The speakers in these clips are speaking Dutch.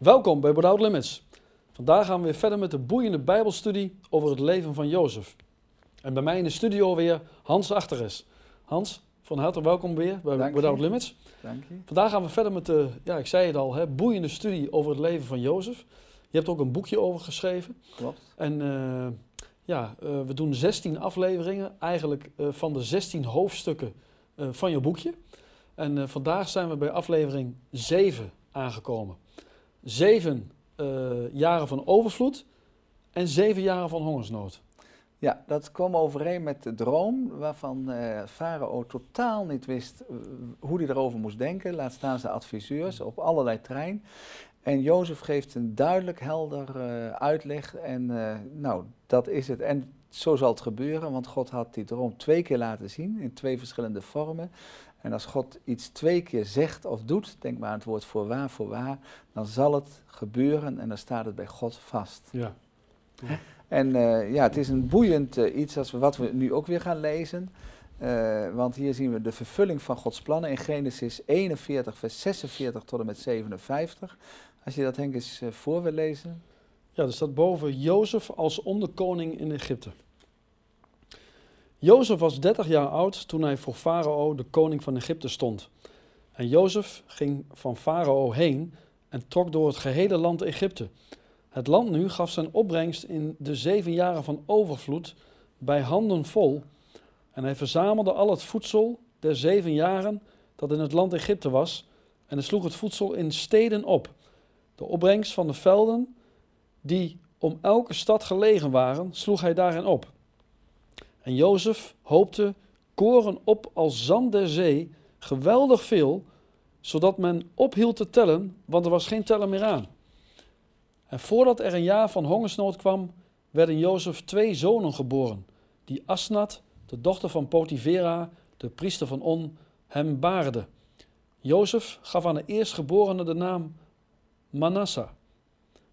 Welkom bij Without Limits. Vandaag gaan we weer verder met de boeiende Bijbelstudie over het leven van Jozef. En bij mij in de studio weer Hans Achteres. Hans, van harte welkom weer bij Dank je. Without Limits. Dank je. Vandaag gaan we verder met de, ja, ik zei het al, hè, boeiende studie over het leven van Jozef. Je hebt ook een boekje over geschreven. Klopt. En eh, ja, eh, we doen 16 afleveringen, eigenlijk eh, van de 16 hoofdstukken van je boekje. En vandaag zijn we bij aflevering 7 aangekomen. Zeven eh, jaren van overvloed en zeven jaren van hongersnood. Ja, dat kwam overeen met de droom waarvan eh Farao totaal niet wist eh, hoe hij erover moest denken. Laat staan zijn adviseurs op allerlei trein. En Jozef geeft een duidelijk helder uitleg en nou, dat is het. En zo zal het gebeuren, want God had die droom twee keer laten zien in twee verschillende vormen. En als God iets twee keer zegt of doet, denk maar aan het woord voorwaar, voorwaar, dan zal het gebeuren en dan staat het bij God vast. Ja. En eh, ja, het is een boeiend eh, iets als we, wat we nu ook weer gaan lezen. Eh, want hier zien we de vervulling van Gods plannen in Genesis 41, vers 46 tot en met 57. Als je dat Henk eens voor wil lezen. Ja, er staat boven Jozef als onderkoning in Egypte. Jozef was 30 jaar oud toen hij voor Farao, de koning van Egypte, stond. En Jozef ging van Farao heen en trok door het gehele land Egypte. Het land nu gaf zijn opbrengst in de zeven jaren van overvloed bij handen vol. En hij verzamelde al het voedsel der zeven jaren dat in het land Egypte was. En hij sloeg het voedsel in steden op. De opbrengst van de velden die om elke stad gelegen waren, sloeg hij daarin op. En Jozef hoopte koren op als zand der zee, geweldig veel, zodat men ophield te tellen, want er was geen tellen meer aan. En voordat er een jaar van hongersnood kwam, werden Jozef twee zonen geboren, die Asnat, de dochter van Potifera, de priester van On, hem baarde. Jozef gaf aan de eerstgeborene de naam Manasseh.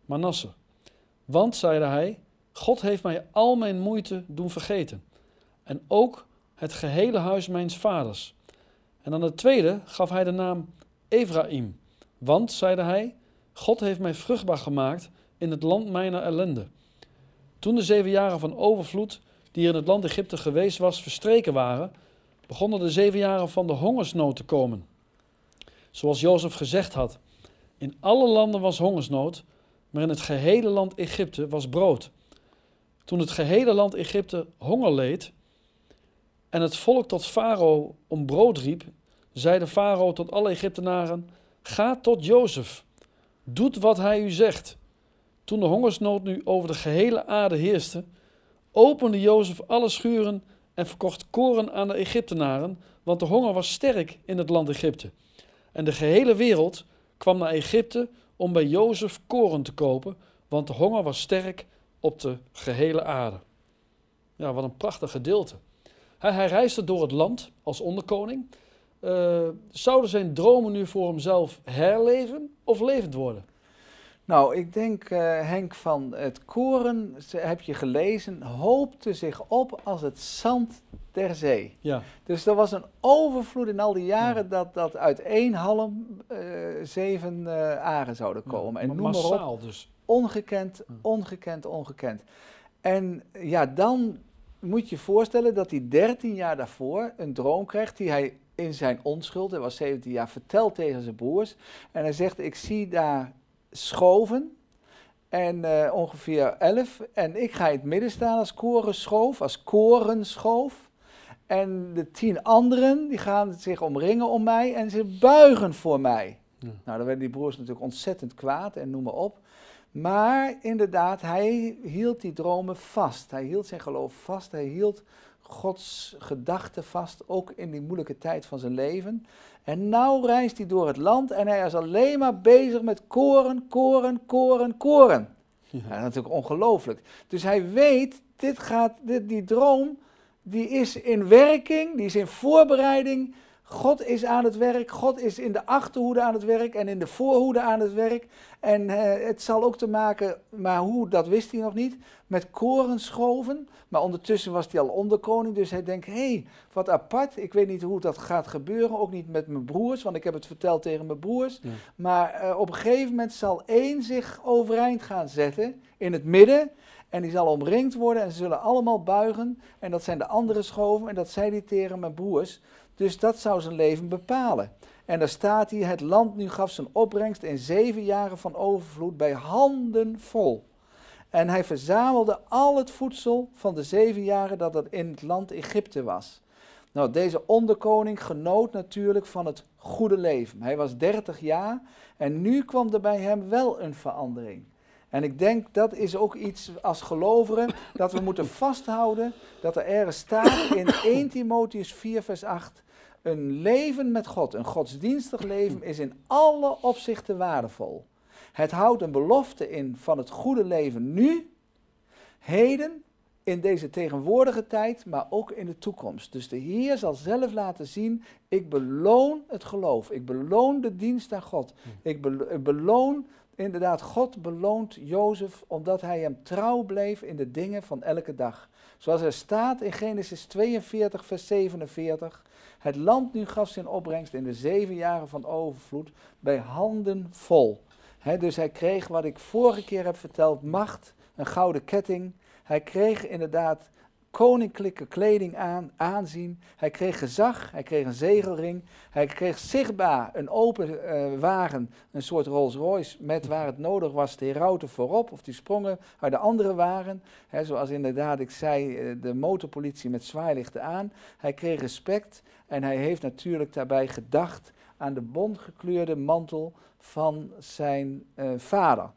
Manasse. Want, zeide hij, God heeft mij al mijn moeite doen vergeten. En ook het gehele huis mijns vaders. En aan de tweede gaf hij de naam Ephraim. Want, zeide hij, God heeft mij vruchtbaar gemaakt in het land mijner ellende. Toen de zeven jaren van overvloed, die er in het land Egypte geweest was, verstreken waren, begonnen de zeven jaren van de hongersnood te komen. Zoals Jozef gezegd had, in alle landen was hongersnood, maar in het gehele land Egypte was brood. Toen het gehele land Egypte honger leed en het volk tot Farao om brood riep, zei de Farao tot alle Egyptenaren: Ga tot Jozef, doet wat hij u zegt. Toen de hongersnood nu over de gehele aarde heerste, opende Jozef alle schuren en verkocht koren aan de Egyptenaren, want de honger was sterk in het land Egypte. En de gehele wereld kwam naar Egypte om bij Jozef koren te kopen, want de honger was sterk op de gehele aarde. Ja, wat een prachtig gedeelte. Hij, hij reisde door het land als onderkoning. Eh, zouden zijn dromen nu voor hemzelf herleven of levend worden? Nou, ik denk, eh, Henk, van het koren, ze- heb je gelezen, hoopte zich op als het zand der zee. Ja, Dus er was een overvloed in al die jaren dat, dat uit één halm eh, zeven eh aren zouden komen. En noem maar op, dus. ongekend, ongekend, ongekend. En ja, dan moet je je voorstellen dat hij 13 jaar daarvoor een droom krijgt die hij in zijn onschuld, hij was 17 jaar, vertelt tegen zijn broers. En hij zegt, ik zie daar schoven en eh, ongeveer 11 en ik ga in het midden staan als korenschoof, als korenschoof. En de tien anderen die gaan zich omringen om mij en ze buigen voor mij. Ja. Nou, dan werden die broers natuurlijk ontzettend kwaad en noem maar op. Maar inderdaad, hij hield die dromen vast. Hij hield zijn geloof vast. Hij hield Gods gedachten vast, ook in die moeilijke tijd van zijn leven. En nou reist hij door het land en hij is alleen maar bezig met koren, koren, koren, koren. Ja. Ja, natuurlijk ongelooflijk. Dus hij weet, dit gaat, dit, die droom, die is in werking, die is in voorbereiding. God is aan het werk, God is in de achterhoede aan het werk en in de voorhoede aan het werk. En eh, het zal ook te maken, maar hoe, dat wist hij nog niet, met korenschoven. Maar ondertussen was hij al onderkoning, dus hij denkt, hé, hey, wat apart. Ik weet niet hoe dat gaat gebeuren, ook niet met mijn broers, want ik heb het verteld tegen mijn broers. Maar eh, op een gegeven moment zal één zich overeind gaan zetten in het midden. En die zal omringd worden en ze zullen allemaal buigen. En dat zijn de andere schoven en dat zei hij tegen mijn broers. Dus dat zou zijn leven bepalen. En daar staat hier, het land nu gaf zijn opbrengst in zeven jaren van overvloed bij handen vol. En hij verzamelde al het voedsel van de zeven jaren dat er in het land Egypte was. Nou, deze onderkoning genoot natuurlijk van het goede leven. Hij was 30 jaar en nu kwam er bij hem wel een verandering. En ik denk dat is ook iets als gelovigen dat we moeten vasthouden dat er ergens staat in 1 Timotheus 4 vers 8 een leven met God, een godsdienstig leven, is in alle opzichten waardevol. Het houdt een belofte in van het goede leven nu, heden, in deze tegenwoordige tijd, maar ook in de toekomst. Dus de Heer zal zelf laten zien, ik beloon het geloof, ik beloon de dienst aan God, ik, beloon inderdaad, God beloont Jozef omdat hij hem trouw bleef in de dingen van elke dag. Zoals er staat in Genesis 42, vers 47. Het land nu gaf zijn opbrengst in de zeven jaren van overvloed bij handen vol. dus hij kreeg wat ik vorige keer heb verteld, macht, een gouden ketting. Hij kreeg inderdaad koninklijke kleding aan, aanzien. Hij kreeg gezag, hij kreeg een zegelring. Hij kreeg zichtbaar een open uh, wagen, een soort Rolls Royce, met waar het nodig was de herauten voorop. Of die sprongen uit de andere wagen. zoals inderdaad ik zei, eh, de motorpolitie met zwaailichten aan. Hij kreeg respect en hij heeft natuurlijk daarbij gedacht aan de bontgekleurde mantel van zijn uh, vader.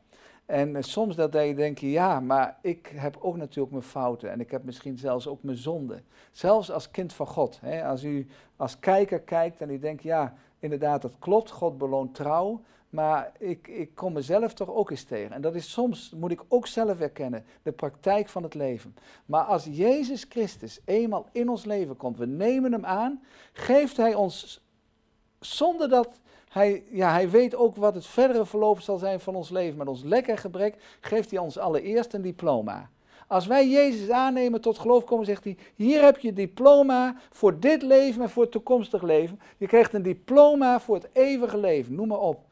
En eh, soms dat je denkt, ja, maar ik heb ook natuurlijk mijn fouten en ik heb misschien zelfs ook mijn zonden. Zelfs als kind van God. Hè, als u als kijker kijkt en u denkt, ja, inderdaad, dat klopt, God beloont trouw. Maar ik, ik kom mezelf toch ook eens tegen. En dat is soms, moet ik ook zelf erkennen, de praktijk van het leven. Maar als Jezus Christus eenmaal in ons leven komt, we nemen hem aan, geeft hij ons, zonder dat hij, ja, hij weet ook wat het verdere verloop zal zijn van ons leven. Met ons lekker gebrek geeft hij ons allereerst een diploma. Als wij Jezus aannemen tot geloof komen, zegt hij: Hier heb je diploma voor dit leven en voor het toekomstig leven. Je krijgt een diploma voor het eeuwige leven, noem maar op.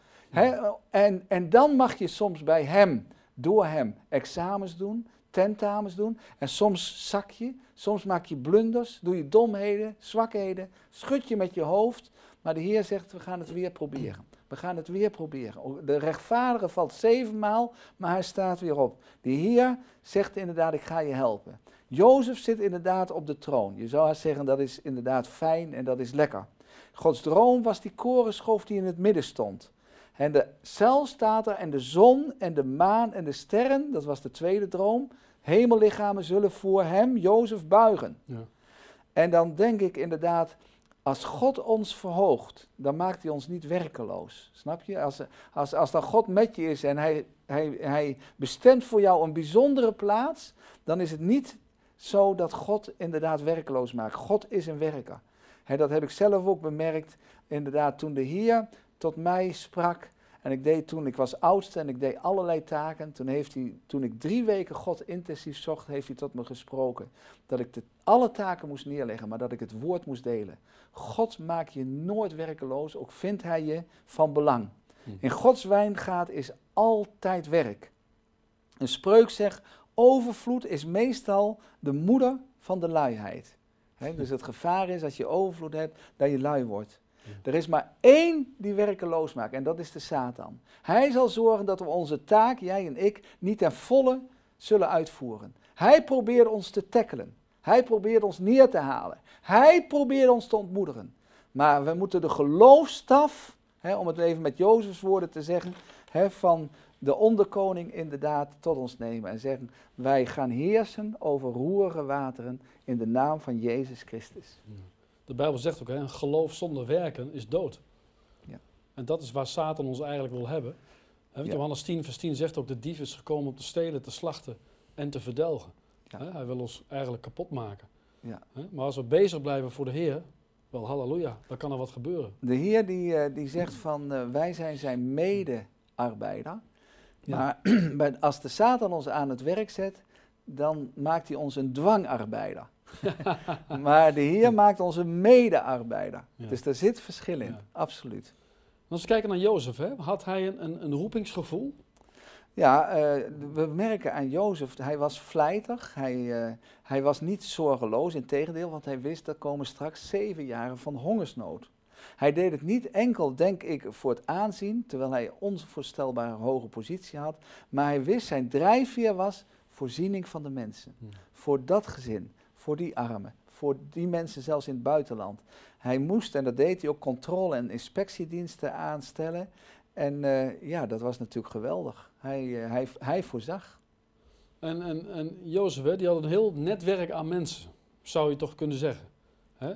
en, en dan mag je soms bij Hem, door Hem, examens doen, tentamens doen. En soms zak je, soms maak je blunders, doe je domheden, zwakheden, schud je met je hoofd. Maar de Heer zegt, we gaan het weer proberen. We gaan het weer proberen. De rechtvaardige valt zevenmaal, maar hij staat weer op. De Heer zegt inderdaad, ik ga je helpen. Jozef zit inderdaad op de troon. Je zou zeggen, dat is inderdaad fijn en dat is lekker. Gods droom was die korenschoof die in het midden stond. En de cel staat er en de zon en de maan en de sterren, dat was de tweede droom, hemellichamen zullen voor hem, Jozef, buigen. Ja. En dan denk ik inderdaad, als God ons verhoogt, dan maakt hij ons niet werkeloos. Snap je? Als, als, als dan God met je is en hij, hij, hij bestemt voor jou een bijzondere plaats, dan is het niet zo dat God inderdaad werkeloos maakt. God is een werker. dat heb ik zelf ook bemerkt, inderdaad, toen de Heer tot mij sprak. En ik deed toen, ik was oudste en ik deed allerlei taken. Toen, heeft hij, toen ik drie weken God intensief zocht, heeft hij tot me gesproken. Dat ik de, alle taken moest neerleggen, maar dat ik het woord moest delen. God maakt je nooit werkeloos, ook vindt hij je van belang. Hm. In Gods wijngaard is altijd werk. Een spreuk zegt, overvloed is meestal de moeder van de luiheid. dus het gevaar is als je overvloed hebt, dat je lui wordt. Er is maar één die werkeloos maakt en dat is de Satan. Hij zal zorgen dat we onze taak, jij en ik, niet ten volle zullen uitvoeren. Hij probeert ons te tackelen. Hij probeert ons neer te halen. Hij probeert ons te ontmoedigen. Maar we moeten de geloofstaf, hè, om het even met Jozefs woorden te zeggen, hè, van de onderkoning inderdaad tot ons nemen. En zeggen, wij gaan heersen over roerige wateren in de naam van Jezus Christus. De Bijbel zegt ook, hè, een geloof zonder werken is dood. Ja. En dat is waar Satan ons eigenlijk wil hebben. He, Johannes 10, vers 10 zegt ook, de dief is gekomen om te stelen, te slachten en te verdelgen. Hij wil ons eigenlijk kapot maken. Ja. Maar als we bezig blijven voor de Heer, Wel, halleluja, dan kan er wat gebeuren. De Heer die, eh, die zegt van eh, wij zijn zijn mede-arbeider. Ja. Maar als de Satan ons aan het werk zet, dan maakt hij ons een dwangarbeider. maar de Heer maakt ons een mede-arbeider. Ja. Dus daar zit verschil in, Ja. absoluut. Als we kijken naar Jozef, hè, had hij een, een, een roepingsgevoel? Ja, eh, we merken aan Jozef, hij was vlijtig, hij, eh, hij was niet zorgeloos, integendeel, want hij wist er komen straks zeven jaren van hongersnood. Hij deed het niet enkel, denk ik, voor het aanzien, terwijl hij onvoorstelbare hoge positie had, maar hij wist, zijn drijfveer was voorziening van de mensen. Hmm. Voor dat gezin, voor die armen, voor die mensen zelfs in het buitenland. Hij moest, en dat deed hij ook, controle- en inspectiediensten aanstellen. En eh, ja, dat was natuurlijk geweldig. Hij, eh, hij, hij voorzag. En, en, en Jozef, hè, die had een heel netwerk aan mensen, zou je toch kunnen zeggen. Hè?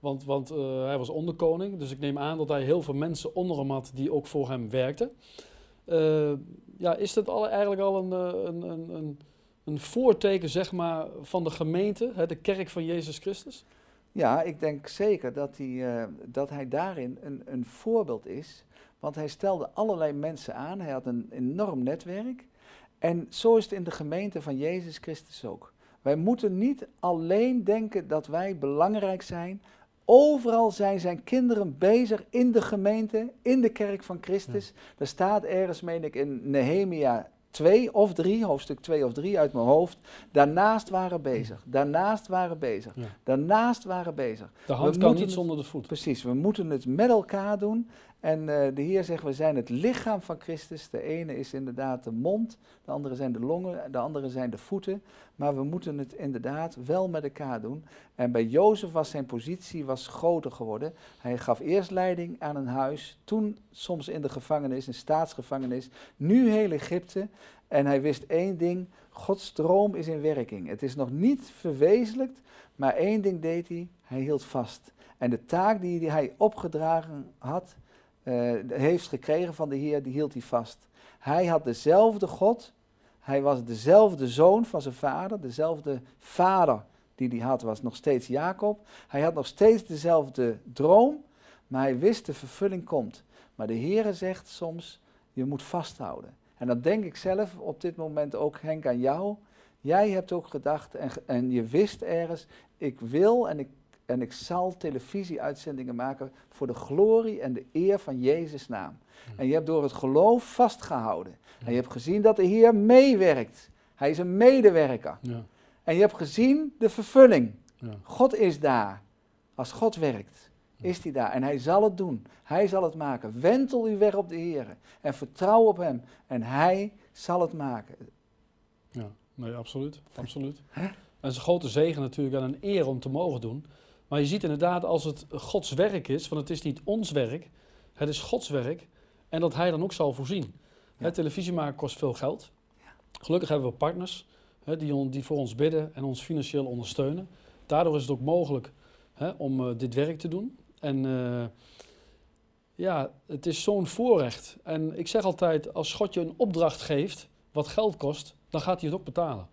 Want, want eh, hij was onderkoning, dus ik neem aan dat hij heel veel mensen onder hem had die ook voor hem werkten. Ja, is dat al, eigenlijk al een, een, een, een, een voorteken zeg maar, van de gemeente, hè, de kerk van Jezus Christus? Ja, ik denk zeker dat hij, dat hij daarin een, een voorbeeld is. Want hij stelde allerlei mensen aan. Hij had een enorm netwerk. En zo is het in de gemeente van Jezus Christus ook. Wij moeten niet alleen denken dat wij belangrijk zijn. Overal zijn zijn kinderen bezig in de gemeente, in de kerk van Christus. Er staat ergens, meen ik, in Nehemia 2 of 3, hoofdstuk 2 of 3 uit mijn hoofd. Daarnaast waren bezig, daarnaast waren bezig, Ja. daarnaast waren bezig. De hand We kan niet zonder de voet. Precies, we moeten het met elkaar doen. En eh, de Heer zegt, we zijn het lichaam van Christus. De ene is inderdaad de mond, de andere zijn de longen, de andere zijn de voeten. Maar we moeten het inderdaad wel met elkaar doen. En bij Jozef was zijn positie was groter geworden. Hij gaf eerst leiding aan een huis, toen soms in de gevangenis, een staatsgevangenis, nu heel Egypte. En hij wist één ding, Gods stroom is in werking. Het is nog niet verwezenlijkt, maar één ding deed hij, hij hield vast. En de taak die hij opgedragen had, eh, heeft gekregen van de Heer, die hield hij vast. Hij had dezelfde God, hij was dezelfde zoon van zijn vader, dezelfde vader die hij had was nog steeds Jacob. Hij had nog steeds dezelfde droom, maar hij wist de vervulling komt. Maar de Heer zegt soms, je moet vasthouden. En dan denk ik zelf op dit moment ook, Henk, aan jou. Jij hebt ook gedacht en, en je wist ergens, ik wil en ik, en ik zal televisieuitzendingen maken voor de glorie en de eer van Jezus' naam. En je hebt door het geloof vastgehouden. En je hebt gezien dat de Heer meewerkt. Hij is een medewerker. Ja, En je hebt gezien de vervulling. ja. God is daar. Als God werkt, is hij daar. En hij zal het doen. Hij zal het maken. Wentel u weg op de Heer. En vertrouw op hem. En hij zal het maken. Ja, nee, absoluut. absoluut. En het is een grote zegen natuurlijk en een eer om te mogen doen. Maar je ziet inderdaad als het Gods werk is, want het is niet ons werk, het is Gods werk. En dat Hij dan ook zal voorzien. Ja. Hè, televisie maken kost veel geld. Gelukkig hebben we partners hè, die, on- die voor ons bidden en ons financieel ondersteunen. Daardoor is het ook mogelijk hè, om eh, dit werk te doen. En eh, ja, het is zo'n voorrecht. En ik zeg altijd, als God je een opdracht geeft wat geld kost, dan gaat hij het ook betalen.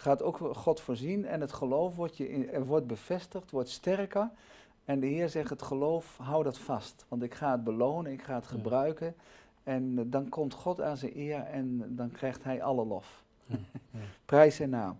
Gaat ook God voorzien. En het geloof wordt, je in- er wordt bevestigd, wordt sterker. En de Heer zegt, het geloof, hou dat vast. Want ik ga het belonen, ik ga het Ja. gebruiken. En eh, dan komt God aan zijn eer en dan krijgt hij alle lof. Ja. Prijs zijn naam.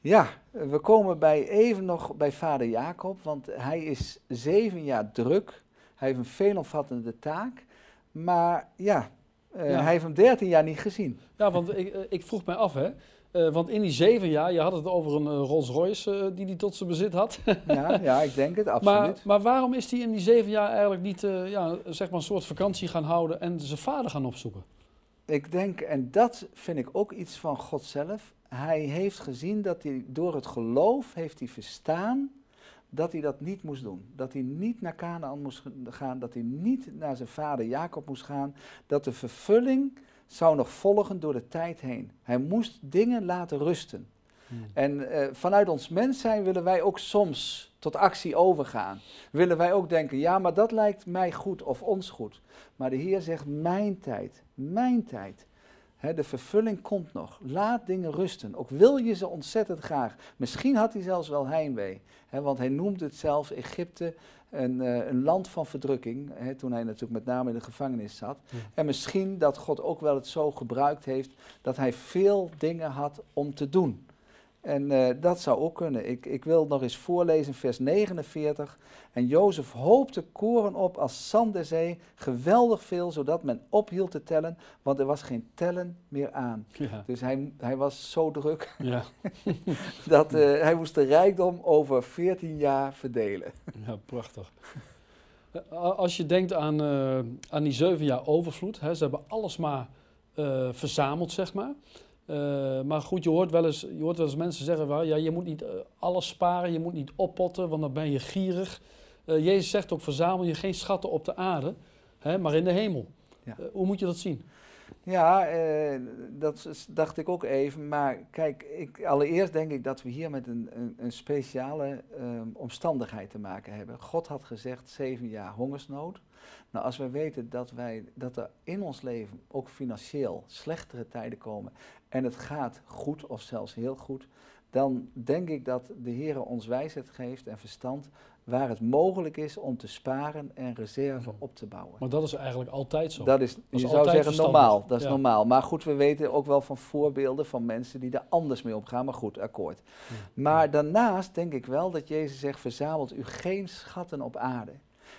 Ja, eh, we komen bij even nog bij vader Jacob, want hij is zeven jaar druk. Hij heeft een veelomvattende taak. Maar ja, eh, Ja. hij heeft hem dertien jaar niet gezien. Ja, want ik, ik vroeg mij af, hè. Eh, want in die zeven jaar, je had het over een eh, Rolls Royce eh, die hij tot zijn bezit had. Ja, ja ik denk het, maar, absoluut. maar waarom is hij in die zeven jaar eigenlijk niet ja, zeg maar een soort vakantie gaan houden en zijn vader gaan opzoeken? Ik denk, en dat vind ik ook iets van God zelf. Hij heeft gezien dat hij door het geloof heeft hij verstaan dat hij dat niet moest doen. Dat hij niet naar Canaan moest gaan, dat hij niet naar zijn vader Jacob moest gaan. Dat de vervulling zou nog volgen door de tijd heen. Hij moest dingen laten rusten. En eh, vanuit ons mens zijn willen wij ook soms tot actie overgaan. Willen wij ook denken, ja, maar dat lijkt mij goed of ons goed. Maar de Heer zegt, mijn tijd, mijn tijd. De vervulling komt nog. Laat dingen rusten. Ook wil je ze ontzettend graag. Misschien had hij zelfs wel heimwee. Want hij noemde het zelfs Egypte een, eh, een land van verdrukking. Toen hij natuurlijk met name in de gevangenis zat. Ja. En misschien dat God ook wel het zo gebruikt heeft dat hij veel dingen had om te doen. En eh, dat zou ook kunnen. Ik, ik wil nog eens voorlezen, vers 49. En Jozef hoopte koren op als zand der zee, geweldig veel, zodat men ophield te tellen, want er was geen tellen meer aan. Ja, Dus hij, hij was zo druk ja, dat eh, hij moest de rijkdom over 14 jaar verdelen. ja prachtig. Eh, Als je denkt aan, aan die zeven jaar overvloed, hè, ze hebben alles maar verzameld, zeg maar. Eh, maar goed, je hoort, wel eens, je hoort wel eens mensen zeggen, wel, ja, je moet niet eh, alles sparen, je moet niet oppotten, want dan ben je gierig. Eh, Jezus zegt ook, verzamel je geen schatten op de aarde, hè, maar in de hemel. Ja. Hoe moet je dat zien? Ja, dat dacht ik ook even. Maar kijk, ik, allereerst denk ik dat we hier met een, een, een speciale ehm, omstandigheid te maken hebben. God had gezegd zeven jaar hongersnood. Nou, als wij weten dat, wij, dat er in ons leven ook financieel slechtere tijden komen en het gaat goed of zelfs heel goed, dan denk ik dat de Heer ons wijsheid geeft en verstand waar het mogelijk is om te sparen en reserve op te bouwen. Maar dat is eigenlijk altijd zo. Dat is, is je zou zeggen verstandig. normaal. Dat is Ja. normaal. Maar goed, we weten ook wel van voorbeelden van mensen die daar anders mee omgaan. Maar goed, akkoord. Ja. Maar daarnaast denk ik wel dat Jezus zegt: verzamelt u geen schatten op aarde.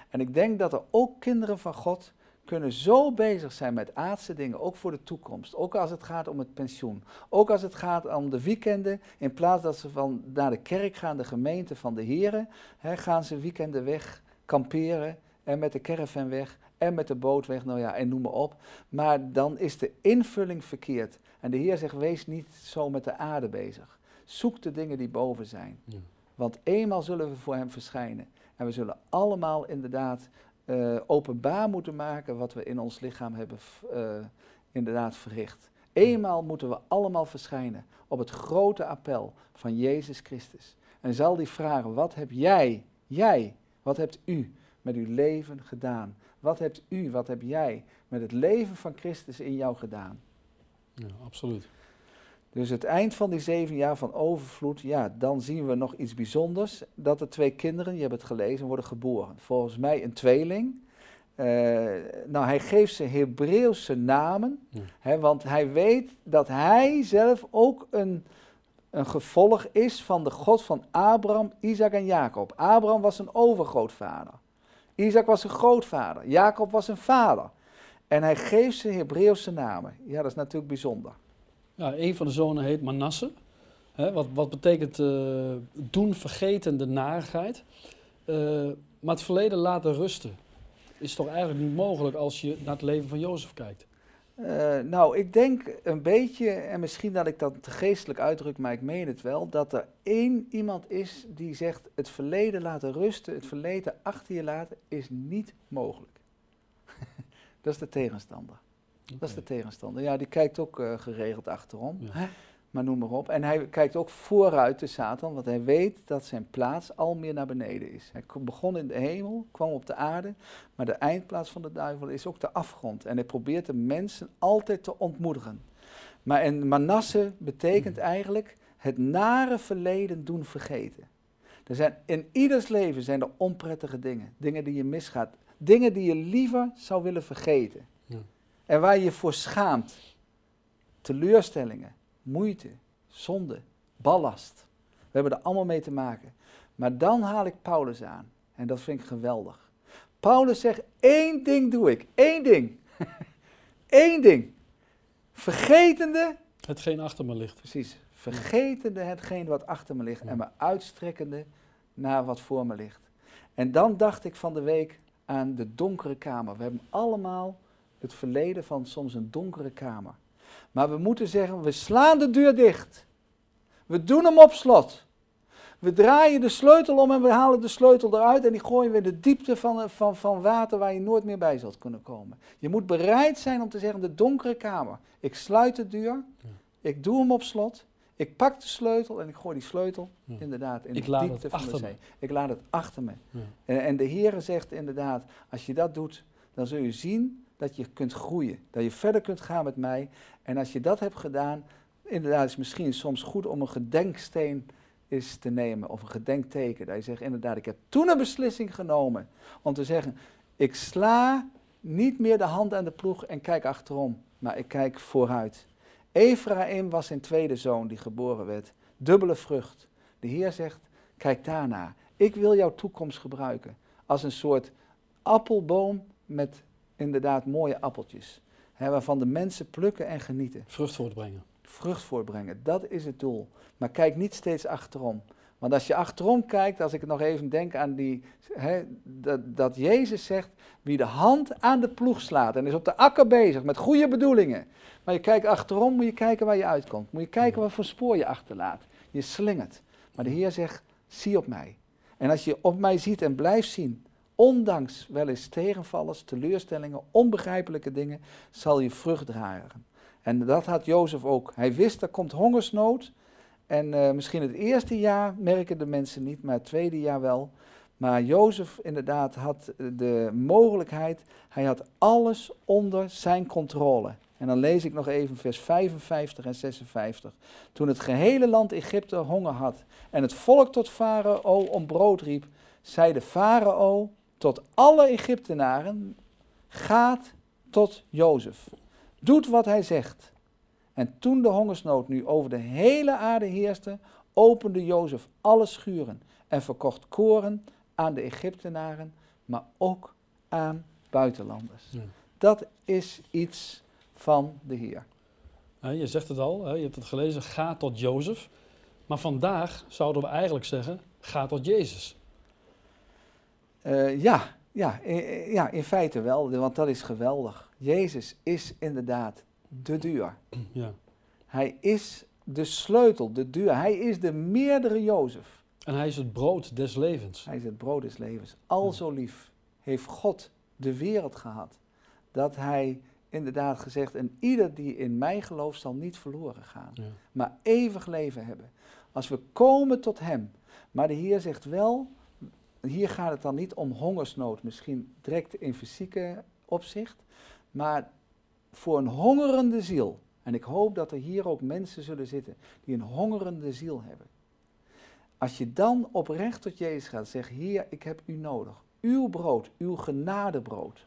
En ik denk dat er ook kinderen van God kunnen zo bezig zijn met aardse dingen, ook voor de toekomst. Ook als het gaat om het pensioen. Ook als het gaat om de weekenden. In plaats dat ze van naar de kerk gaan, de gemeente van de heren, hè, gaan ze weekenden weg kamperen en met de caravan weg en met de boot weg, nou ja, en noem maar op. Maar dan is de invulling verkeerd. En de Heer zegt, wees niet zo met de aarde bezig. Zoek de dingen die boven zijn. Ja. Want eenmaal zullen we voor Hem verschijnen. En we zullen allemaal inderdaad eh, openbaar moeten maken wat we in ons lichaam hebben eh, inderdaad verricht. Eenmaal moeten we allemaal verschijnen op het grote appel van Jezus Christus. En zal die vragen, wat heb jij, jij, wat hebt u met uw leven gedaan? Wat hebt u, wat heb jij met het leven van Christus in jou gedaan? Ja, absoluut. Dus het eind van die zeven jaar van overvloed, ja, dan zien we nog iets bijzonders. Dat er twee kinderen, je hebt het gelezen, worden geboren. Volgens mij een tweeling. Eh, nou, hij geeft ze Hebreeuwse namen, Ja. hè, want hij weet dat hij zelf ook een, een gevolg is van de God van Abraham, Isaac en Jacob. Abraham was een overgrootvader. Isaac was een grootvader. Jacob was een vader. En hij geeft ze Hebreeuwse namen. Ja, dat is natuurlijk bijzonder. Ja, een van de zonen heet Manasse. Wat, wat betekent eh, doen vergeten de narigheid. Eh, maar het verleden laten rusten. Is toch eigenlijk niet mogelijk als je naar het leven van Jozef kijkt. Eh, nou, ik denk een beetje, en misschien dat ik dat te geestelijk uitdruk, maar ik meen het wel, dat er één iemand is die zegt: het verleden laten rusten, het verleden achter je laten, is niet mogelijk. dat is de tegenstander. Dat is de tegenstander. Ja, die kijkt ook eh, geregeld achterom. Ja. Hè? Maar noem maar op. En hij kijkt ook vooruit de Satan, want hij weet dat zijn plaats al meer naar beneden is. Hij begon in de hemel, kwam op de aarde, maar de eindplaats van de duivel is ook de afgrond. En hij probeert de mensen altijd te ontmoedigen. Maar en Manasse betekent eigenlijk het nare verleden doen vergeten. Er zijn, in ieders leven zijn er onprettige dingen, dingen die je misgaat, dingen die je liever zou willen vergeten. En waar je je voor schaamt. Teleurstellingen, moeite, zonde, ballast. We hebben er allemaal mee te maken. Maar dan haal ik Paulus aan. En dat vind ik geweldig. Paulus zegt, één ding doe ik. Eén ding. Eén ding. Vergetende, Hetgeen achter me ligt. precies, vergetende hetgeen wat achter me ligt. Ja. En me uitstrekkende naar wat voor me ligt. En dan dacht ik van de week aan de donkere kamer. We hebben allemaal het verleden van soms een donkere kamer. Maar we moeten zeggen, we slaan de deur dicht. We doen hem op slot. We draaien de sleutel om en we halen de sleutel eruit en die gooien we in de diepte van, van, van water waar je nooit meer bij zult kunnen komen. Je moet bereid zijn om te zeggen, de donkere kamer. Ik sluit de deur, ik doe hem op slot, ik pak de sleutel en ik gooi die sleutel Ja. inderdaad in Ik de diepte van de me. zee. Ik laat het achter me. Ja. En, en de Heere zegt inderdaad, als je dat doet, dan zul je zien dat je kunt groeien. Dat je verder kunt gaan met mij. En als je dat hebt gedaan, inderdaad is het misschien soms goed om een gedenksteen is te nemen of een gedenkteken. Dat je zegt inderdaad, ik heb toen een beslissing genomen om te zeggen, ik sla niet meer de hand aan de ploeg en kijk achterom, maar ik kijk vooruit. Ephraim was zijn tweede zoon die geboren werd. Dubbele vrucht. De Heer zegt, kijk daarna. Ik wil jouw toekomst gebruiken als een soort appelboom met inderdaad mooie appeltjes. Hè, waarvan de mensen plukken en genieten. Vrucht voortbrengen. Vrucht voortbrengen, dat is het doel. Maar kijk niet steeds achterom. Want als je achterom kijkt, als ik nog even denk aan die, hè, dat, dat Jezus zegt, wie de hand aan de ploeg slaat en is op de akker bezig met goede bedoelingen. Maar je kijkt achterom, moet je kijken waar je uitkomt. Moet je kijken wat voor spoor je achterlaat. Je slingert. Maar de Heer zegt, zie op mij. En als je op mij ziet en blijft zien, ondanks wel eens tegenvallers, teleurstellingen, onbegrijpelijke dingen, zal je vrucht dragen. En dat had Jozef ook. Hij wist, er komt hongersnood. En uh, misschien het eerste jaar merken de mensen niet, maar het tweede jaar wel. Maar Jozef inderdaad had de mogelijkheid, hij had alles onder zijn controle. En dan lees ik nog even vers 55 en 56. Toen het gehele land Egypte honger had en het volk tot Farao om brood riep, zei de Farao tot alle Egyptenaren, gaat tot Jozef. Doet wat hij zegt. En toen de hongersnood nu over de hele aarde heerste, opende Jozef alle schuren en verkocht koren aan de Egyptenaren, maar ook aan buitenlanders. Dat is iets van de Heer. je zegt het al, je hebt het gelezen, ga tot Jozef. Maar vandaag zouden we eigenlijk zeggen, ga tot Jezus. Uh, ja, ja, ja, in feite wel, want dat is geweldig. Jezus is inderdaad de deur. Ja. Hij is de sleutel, de deur. Hij is de meerdere Jozef. En hij is het brood des levens. Hij is het brood des levens. Al zo lief heeft God de wereld gehad, dat hij inderdaad gezegd, en ieder die in mij gelooft zal niet verloren gaan, maar eeuwig leven hebben. Als we komen tot hem, maar de Heer zegt wel, hier gaat het dan niet om hongersnood, misschien direct in fysieke opzicht, maar voor een hongerende ziel. En ik hoop dat er hier ook mensen zullen zitten die een hongerende ziel hebben. Als je dan oprecht tot Jezus gaat, zeg: Heer, ik heb u nodig. Uw brood, uw genadebrood.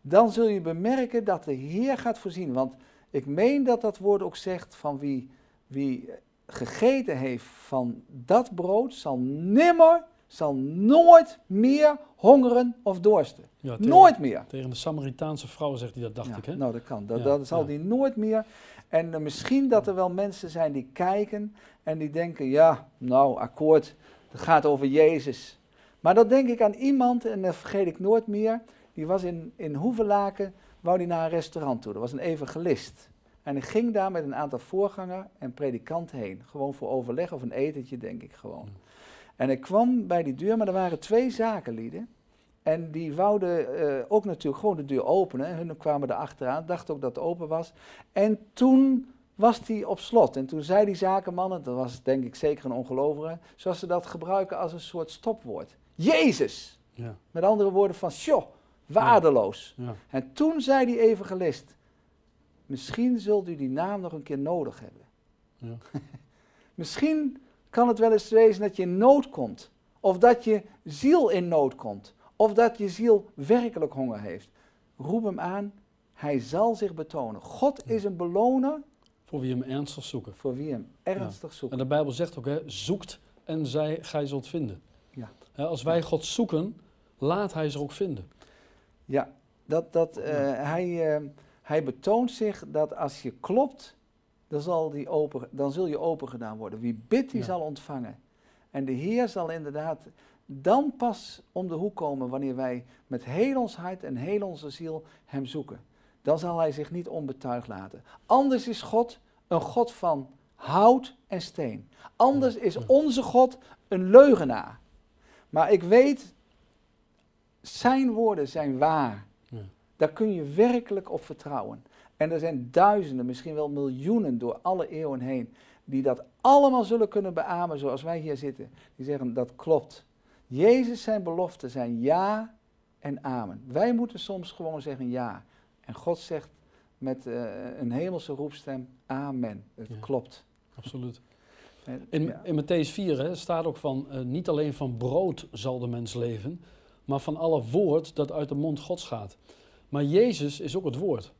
Dan zul je bemerken dat de Heer gaat voorzien. Want ik meen dat dat woord ook zegt van wie, wie gegeten heeft van dat brood, zal nimmer zal nooit meer hongeren of dorsten. nooit meer. Tegen de Samaritaanse vrouw zegt hij dat, dacht ik. Hè? Nou, dat kan. Dat, dat zal die nooit meer. En uh, misschien dat er wel mensen zijn die kijken en die denken, ja, nou, akkoord, het gaat over Jezus. Maar dat denk ik aan iemand, en dat vergeet ik nooit meer, die was in, in Hoevelaken, wou die naar een restaurant toe. Dat was een evangelist. En ik ging daar met een aantal voorganger en predikanten heen. Gewoon voor overleg of een etentje, denk ik gewoon. En ik kwam bij die deur, maar er waren twee zakenlieden. En die wouden uh, ook natuurlijk gewoon de deur openen. Hun kwamen er achteraan, dachten ook dat het open was. En toen was die op slot. En toen zei die zakenmannen, dat was denk ik zeker een ongelovige, zoals ze dat gebruiken als een soort stopwoord. Jezus! Ja. Met andere woorden van, sjoh, waardeloos. Ja. En toen zei die evangelist, misschien zult u die naam nog een keer nodig hebben. misschien kan het wel eens wezen dat je in nood komt. Of dat je ziel in nood komt. Of dat je ziel werkelijk honger heeft. Roep hem aan, hij zal zich betonen. God is een beloner. Voor wie hem ernstig zoeken. Voor wie hem ernstig ja. zoeken. En de Bijbel zegt ook, hè, zoekt en zij, gij zult vinden. Ja. als wij God zoeken, laat hij ze ook vinden. Ja, dat, dat, uh, hij, uh, hij betoont zich dat als je klopt, dan, zal die open, dan zul je open gedaan worden. Wie bidt, die zal ontvangen. En de Heer zal inderdaad dan pas om de hoek komen wanneer wij met heel ons hart en heel onze ziel Hem zoeken. Dan zal Hij zich niet onbetuigd laten. Anders is God een God van hout en steen. Anders is onze God een leugenaar. Maar ik weet, Zijn woorden zijn waar. Daar kun je werkelijk op vertrouwen. En er zijn duizenden, misschien wel miljoenen door alle eeuwen heen, die dat allemaal zullen kunnen beamen zoals wij hier zitten. Die zeggen dat klopt. Jezus zijn beloften zijn ja en amen. Wij moeten soms gewoon zeggen ja. En God zegt met uh, een hemelse roepstem amen. Het Ja. klopt. Absoluut. In, in Matthäus 4 hè, staat ook van, eh, niet alleen van brood zal de mens leven, maar van alle woord dat uit de mond Gods gaat. Maar Jezus is ook het woord.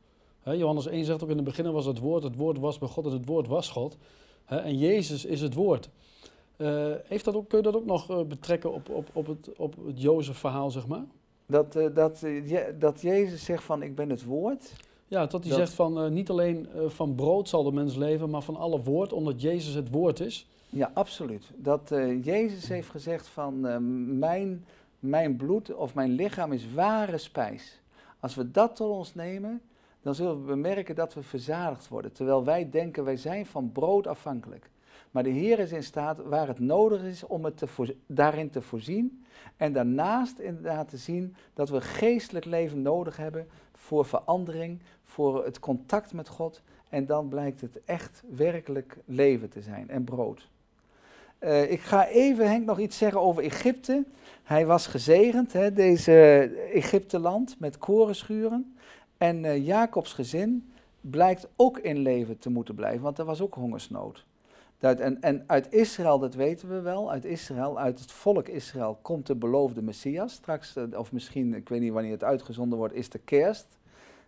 Johannes 1 zegt ook in het begin was het woord, het woord was bij God en het woord was God. En Jezus is het woord. Eh, heeft dat ook, kun je dat ook nog eh, betrekken op, op, op het, op het Jozef verhaal, zeg maar? Dat, eh, dat, Je- dat Jezus zegt van ik ben het woord. Ja, dat hij Dat- zegt van niet alleen van brood zal de mens leven, maar van alle woord, omdat Jezus het woord is. Ja, absoluut. Dat Jezus heeft gezegd van mijn, mijn bloed of mijn lichaam is ware spijs. Als we dat tot ons nemen, dan zullen we bemerken dat we verzadigd worden. Terwijl wij denken wij zijn van brood afhankelijk. Maar de Heer is in staat waar het nodig is om het daarin te voorzien. En daarnaast inderdaad te zien dat we geestelijk leven nodig hebben voor verandering, voor het contact met God. En dan blijkt het echt werkelijk leven te zijn en brood. Eh, ik ga even Henk nog iets zeggen over Egypte. Hij was gezegend, hè, deze Egypteland, met korenschuren. En eh, Jacobs gezin blijkt ook in leven te moeten blijven, want er was ook hongersnood. Dat, en, en uit Israël, dat weten we wel, uit Israël, uit het volk Israël komt de beloofde Messias. Straks, eh, of misschien, ik weet niet wanneer het uitgezonden wordt, is de kerst.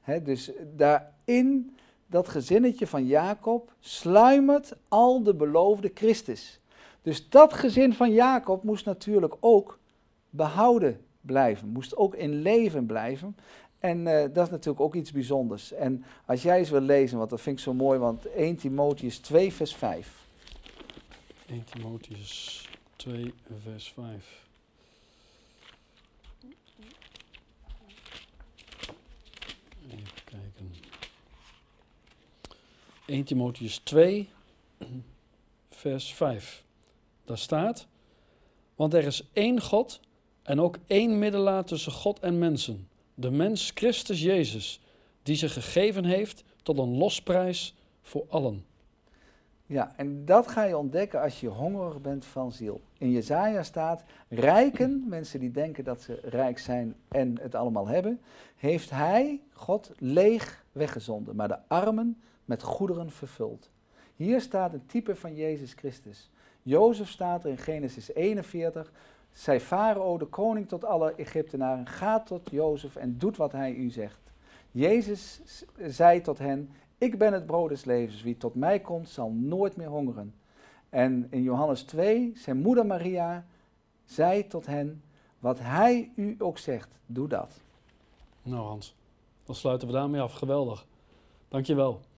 Hè, dus daarin, dat gezinnetje van Jacob, sluimert al de beloofde Christus. Dus dat gezin van Jacob moest natuurlijk ook behouden blijven, moest ook in leven blijven. En eh, dat is natuurlijk ook iets bijzonders. En als jij eens wil lezen, want dat vind ik zo mooi, want 1 Timotheus 2, vers 5. 1 Timotheus 2, vers 5. Even kijken. 1 Timotheus 2, vers 5. Daar staat: Want er is één God en ook één middelaar tussen God en mensen, de mens Christus Jezus, die zich gegeven heeft tot een losprijs voor allen. Ja, en dat ga je ontdekken als je hongerig bent van ziel. In Jezaja staat, rijken, mensen die denken dat ze rijk zijn en het allemaal hebben, heeft hij, God, leeg weggezonden, maar de armen met goederen vervuld. Hier staat een type van Jezus Christus. Jozef staat er in Genesis 41, zei Farao, de koning tot alle Egyptenaren, ga tot Jozef en doet wat hij u zegt. Jezus zei tot hen, ik ben het brood des levens. Wie tot mij komt, zal nooit meer hongeren. En in Johannes 2, zijn moeder Maria zei tot hen, wat hij u ook zegt, doe dat. Nou Hans, dan sluiten we daarmee af. Geweldig. Dankjewel.